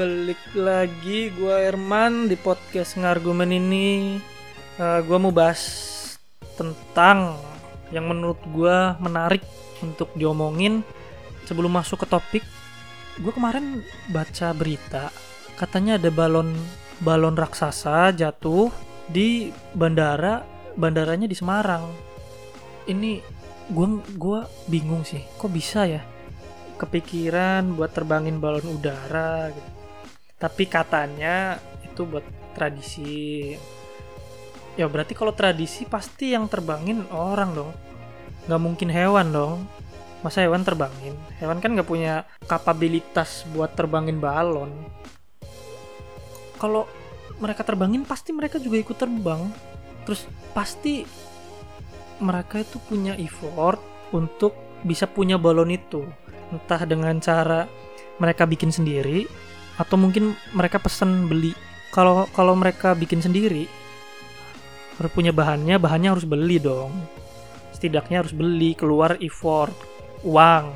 balik lagi gue Herman di podcast ngargumen ini. Uh, gue mau bahas tentang yang menurut gue menarik untuk diomongin. Sebelum masuk ke topik gue kemarin baca berita katanya ada balon balon raksasa jatuh di bandara bandaranya di Semarang. Ini gue gua bingung sih kok bisa ya? Kepikiran buat terbangin balon udara gitu. Tapi katanya itu buat tradisi. Ya berarti kalau tradisi pasti yang terbangin orang dong. Nggak mungkin hewan dong. Masa hewan terbangin? Hewan kan nggak punya kapabilitas buat terbangin balon. Kalau mereka terbangin pasti mereka juga ikut terbang. Terus pasti mereka itu punya effort untuk bisa punya balon itu entah dengan cara mereka bikin sendiri atau mungkin mereka pesan beli. Kalau kalau mereka bikin sendiri harus punya bahannya bahannya harus beli dong. Setidaknya harus beli keluar effort uang.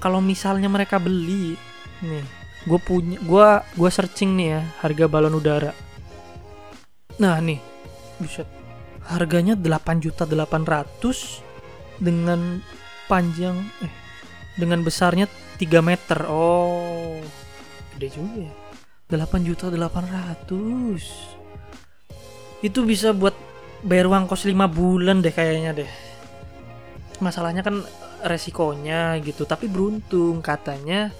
Kalau misalnya mereka beli nih gue punya gue gue searching nih ya harga balon udara. Nah nih buset. Harganya 8 juta 800 dengan panjang eh dengan besarnya 3 meter. Oh, gede juga ya. 8 juta 800. Itu bisa buat bayar uang kos 5 bulan deh kayaknya deh. Masalahnya kan resikonya gitu, tapi beruntung katanya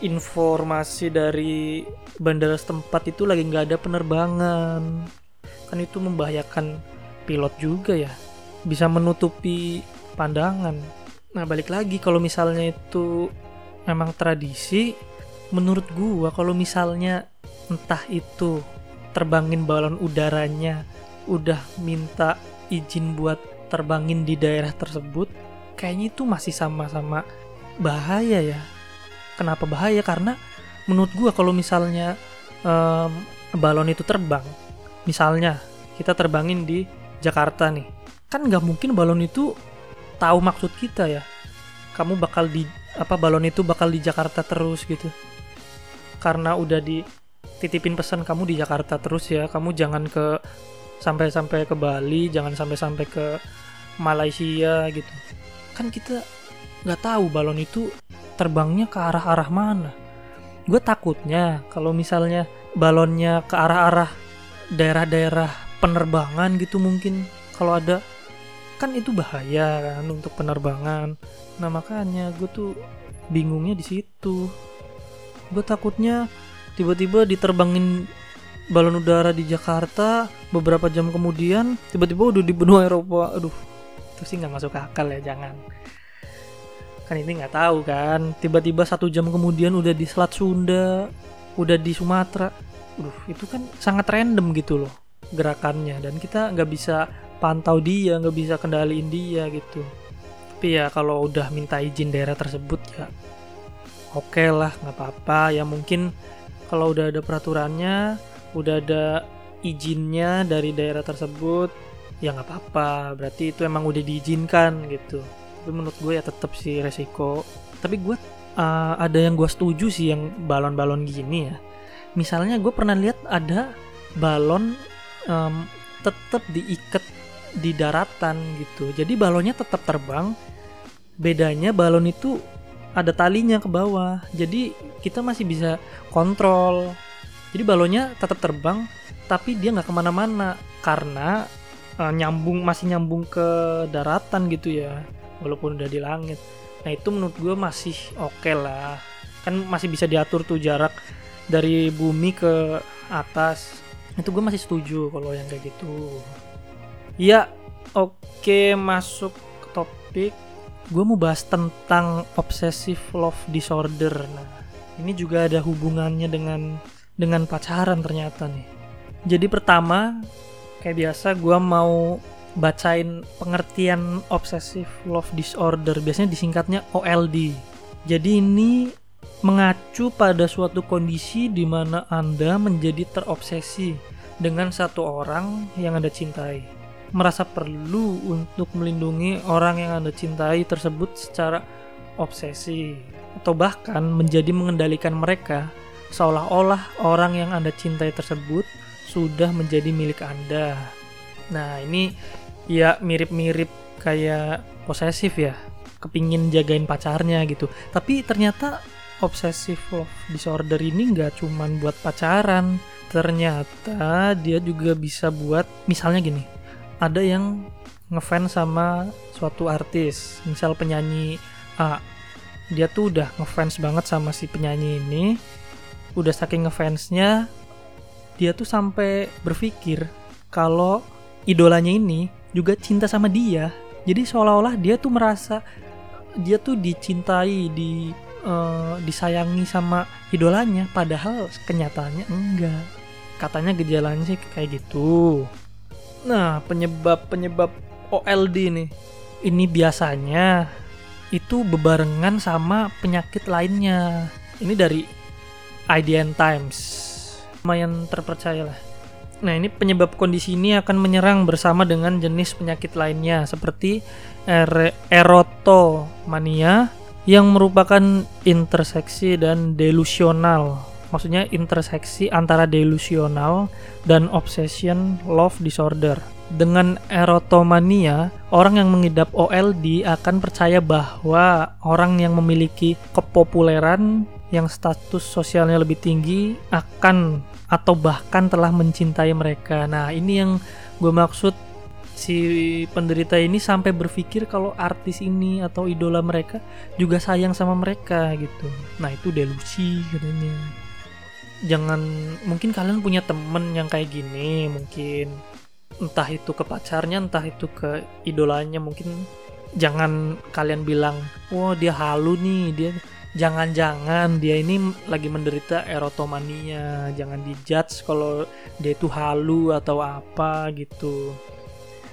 informasi dari bandara setempat itu lagi nggak ada penerbangan. Kan itu membahayakan pilot juga ya. Bisa menutupi pandangan Nah balik lagi kalau misalnya itu memang tradisi, menurut gua kalau misalnya entah itu terbangin balon udaranya udah minta izin buat terbangin di daerah tersebut, kayaknya itu masih sama-sama bahaya ya. Kenapa bahaya? Karena menurut gua kalau misalnya um, balon itu terbang, misalnya kita terbangin di Jakarta nih, kan nggak mungkin balon itu tahu maksud kita ya kamu bakal di apa balon itu bakal di Jakarta terus gitu karena udah dititipin pesan kamu di Jakarta terus ya kamu jangan ke sampai-sampai ke Bali jangan sampai-sampai ke Malaysia gitu. Kan kita nggak tahu balon itu terbangnya ke arah-arah mana. Gue takutnya kalau misalnya balonnya ke arah-arah daerah-daerah penerbangan gitu mungkin kalau ada kan itu bahaya kan untuk penerbangan. Nah makanya gue tuh bingungnya di situ gue takutnya tiba-tiba diterbangin balon udara di Jakarta beberapa jam kemudian tiba-tiba udah di benua Eropa. Aduh itu sih nggak masuk akal ya jangan. Kan ini nggak tahu kan tiba-tiba satu jam kemudian udah di Selat Sunda udah di Sumatera. Aduh itu kan sangat random gitu loh gerakannya dan kita nggak bisa pantau dia nggak bisa kendaliin dia gitu. Tapi ya kalau udah minta izin daerah tersebut ya oke okay lah nggak apa-apa. Ya mungkin kalau udah ada peraturannya udah ada izinnya dari daerah tersebut ya nggak apa-apa. Berarti itu emang udah diizinkan gitu. Tapi menurut gue ya tetap sih resiko. Tapi gue uh, ada yang gue setuju sih yang balon-balon gini ya. Misalnya gue pernah lihat ada balon um, tetap diikat di daratan gitu. Jadi balonnya tetap terbang. Bedanya balon itu ada talinya ke bawah. Jadi kita masih bisa kontrol. Jadi balonnya tetap terbang, tapi dia nggak ke mana-mana karena uh, nyambung masih nyambung ke daratan gitu ya, walaupun udah di langit. Nah itu menurut gue masih oke okay lah. Kan masih bisa diatur tuh jarak dari bumi ke atas. Itu gue masih setuju kalau yang kayak gitu. Ya, oke masuk ke topik. Gue mau bahas tentang obsessive love disorder. Nah, ini juga ada hubungannya dengan dengan pacaran ternyata nih. Jadi pertama, kayak biasa gue mau bacain pengertian obsessive love disorder. Biasanya disingkatnya OLD. Jadi ini mengacu pada suatu kondisi di mana Anda menjadi terobsesi dengan satu orang yang Anda cintai merasa perlu untuk melindungi orang yang Anda cintai tersebut secara obsesi atau bahkan menjadi mengendalikan mereka seolah-olah orang yang Anda cintai tersebut sudah menjadi milik Anda. Nah, ini ya mirip-mirip kayak posesif ya. Kepingin jagain pacarnya gitu. Tapi ternyata obsessive love disorder ini nggak cuman buat pacaran. Ternyata dia juga bisa buat misalnya gini. Ada yang ngefans sama suatu artis, misal penyanyi A. Dia tuh udah ngefans banget sama si penyanyi ini. Udah saking ngefansnya, dia tuh sampai berpikir kalau idolanya ini juga cinta sama dia. Jadi seolah-olah dia tuh merasa dia tuh dicintai, di uh, disayangi sama idolanya, padahal kenyataannya enggak. Katanya gejalanya sih kayak gitu. Nah, penyebab-penyebab OLD nih. Ini biasanya itu bebarengan sama penyakit lainnya. Ini dari IDN Times. Lumayan terpercaya lah. Nah, ini penyebab kondisi ini akan menyerang bersama dengan jenis penyakit lainnya seperti er erotomania yang merupakan interseksi dan delusional. Maksudnya interseksi antara delusional dan obsession love disorder. Dengan erotomania, orang yang mengidap OLD akan percaya bahwa orang yang memiliki kepopuleran yang status sosialnya lebih tinggi akan atau bahkan telah mencintai mereka. Nah, ini yang gue maksud si penderita ini sampai berpikir kalau artis ini atau idola mereka juga sayang sama mereka gitu. Nah, itu delusi katanya. Jangan mungkin kalian punya temen yang kayak gini, mungkin entah itu ke pacarnya, entah itu ke idolanya, mungkin jangan kalian bilang, "Wah, dia halu nih, dia jangan-jangan dia ini lagi menderita erotomania jangan dijudge kalau dia itu halu atau apa gitu.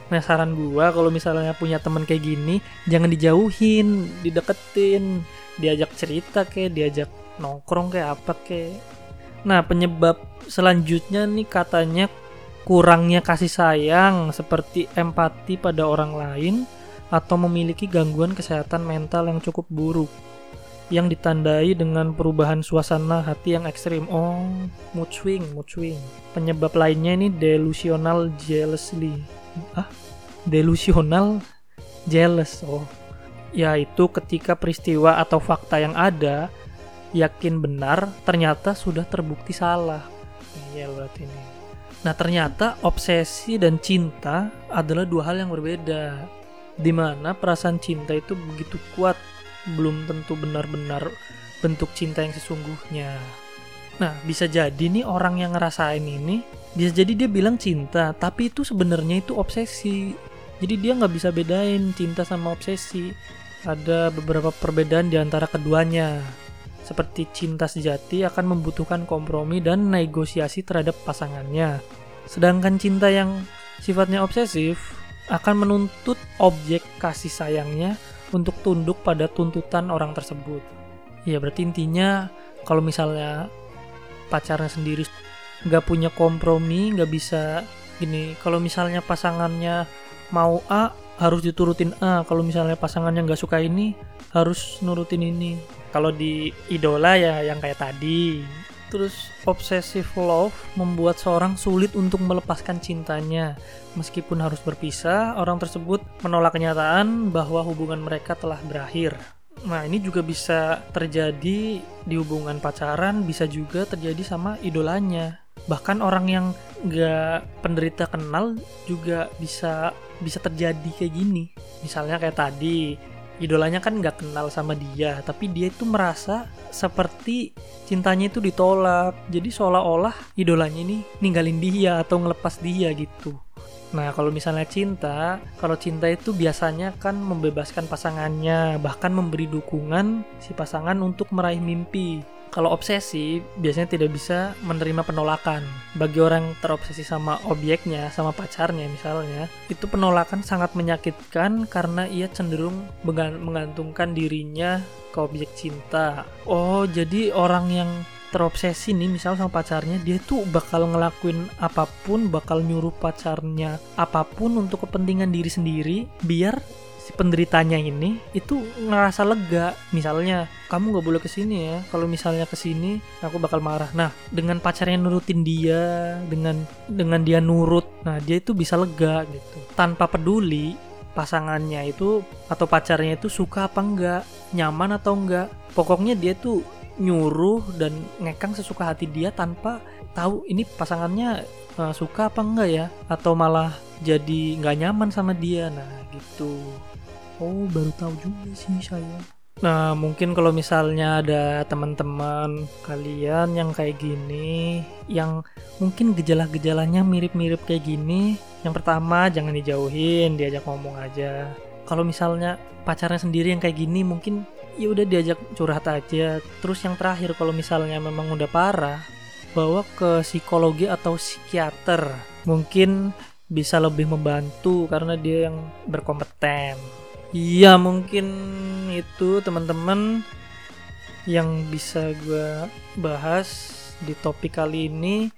Nah saran gua kalau misalnya punya teman kayak gini jangan dijauhin dideketin diajak cerita kayak diajak nongkrong kayak apa kayak nah penyebab selanjutnya nih katanya kurangnya kasih sayang seperti empati pada orang lain atau memiliki gangguan kesehatan mental yang cukup buruk yang ditandai dengan perubahan suasana hati yang ekstrim. Oh, mood swing, mood swing. Penyebab lainnya ini delusional jealously. Ah, delusional jealous. Oh, yaitu ketika peristiwa atau fakta yang ada yakin benar ternyata sudah terbukti salah. Iya berarti ini. Nah ternyata obsesi dan cinta adalah dua hal yang berbeda. Di mana perasaan cinta itu begitu kuat belum tentu benar-benar bentuk cinta yang sesungguhnya. Nah, bisa jadi nih orang yang ngerasain ini, bisa jadi dia bilang cinta, tapi itu sebenarnya itu obsesi. Jadi dia nggak bisa bedain cinta sama obsesi. Ada beberapa perbedaan di antara keduanya. Seperti cinta sejati akan membutuhkan kompromi dan negosiasi terhadap pasangannya. Sedangkan cinta yang sifatnya obsesif akan menuntut objek kasih sayangnya untuk tunduk pada tuntutan orang tersebut. Ya berarti intinya kalau misalnya pacarnya sendiri nggak punya kompromi, nggak bisa gini. Kalau misalnya pasangannya mau A harus diturutin A. Kalau misalnya pasangannya nggak suka ini harus nurutin ini. Kalau di idola ya yang kayak tadi Terus obsessive love membuat seorang sulit untuk melepaskan cintanya. Meskipun harus berpisah, orang tersebut menolak kenyataan bahwa hubungan mereka telah berakhir. Nah, ini juga bisa terjadi di hubungan pacaran, bisa juga terjadi sama idolanya. Bahkan orang yang gak penderita kenal juga bisa bisa terjadi kayak gini. Misalnya kayak tadi, idolanya kan nggak kenal sama dia tapi dia itu merasa seperti cintanya itu ditolak jadi seolah-olah idolanya ini ninggalin dia atau ngelepas dia gitu Nah, kalau misalnya cinta, kalau cinta itu biasanya kan membebaskan pasangannya, bahkan memberi dukungan si pasangan untuk meraih mimpi. Kalau obsesi, biasanya tidak bisa menerima penolakan. Bagi orang terobsesi sama objeknya, sama pacarnya misalnya, itu penolakan sangat menyakitkan karena ia cenderung menggantungkan dirinya ke objek cinta. Oh, jadi orang yang terobsesi nih misal sama pacarnya dia tuh bakal ngelakuin apa pun bakal nyuruh pacarnya apa pun untuk kepentingan diri sendiri biar si penderitanya ini itu ngerasa lega. Misalnya kamu nggak boleh ke sini ya. Kalau misalnya ke sini aku bakal marah. Nah dengan pacarnya nurutin dia dengan dengan dia nurut nah dia itu bisa lega gitu. Tanpa peduli pasangannya itu atau pacarnya itu suka apa enggak nyaman atau enggak pokoknya dia tuh nyuruh dan ngekang sesuka hati dia tanpa tahu ini pasangannya uh, suka apa enggak ya atau malah jadi nggak nyaman sama dia. Nah gitu oh baru tahu juga sih saya. Nah mungkin kalau misalnya ada teman-teman kalian yang kayak gini yang mungkin gejala-gejalanya mirip-mirip kayak gini yang pertama jangan dijauhin diajak ngomong aja. Kalau misalnya pacarnya sendiri yang kayak gini mungkin ya udah diajak curhat aja. Terus yang terakhir kalau misalnya memang udah parah bawa ke psikologi atau psikiater. Mungkin bisa lebih membantu karena dia yang berkompeten iya mungkin itu teman-teman yang bisa gue bahas di topik kali ini.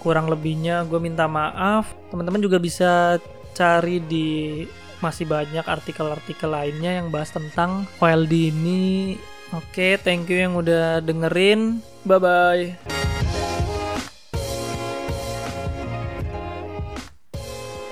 Kurang lebihnya gue minta maaf. Teman-teman juga bisa cari di masih banyak artikel-artikel lainnya yang bahas tentang OLD ini. Oke thank you yang udah dengerin. Bye bye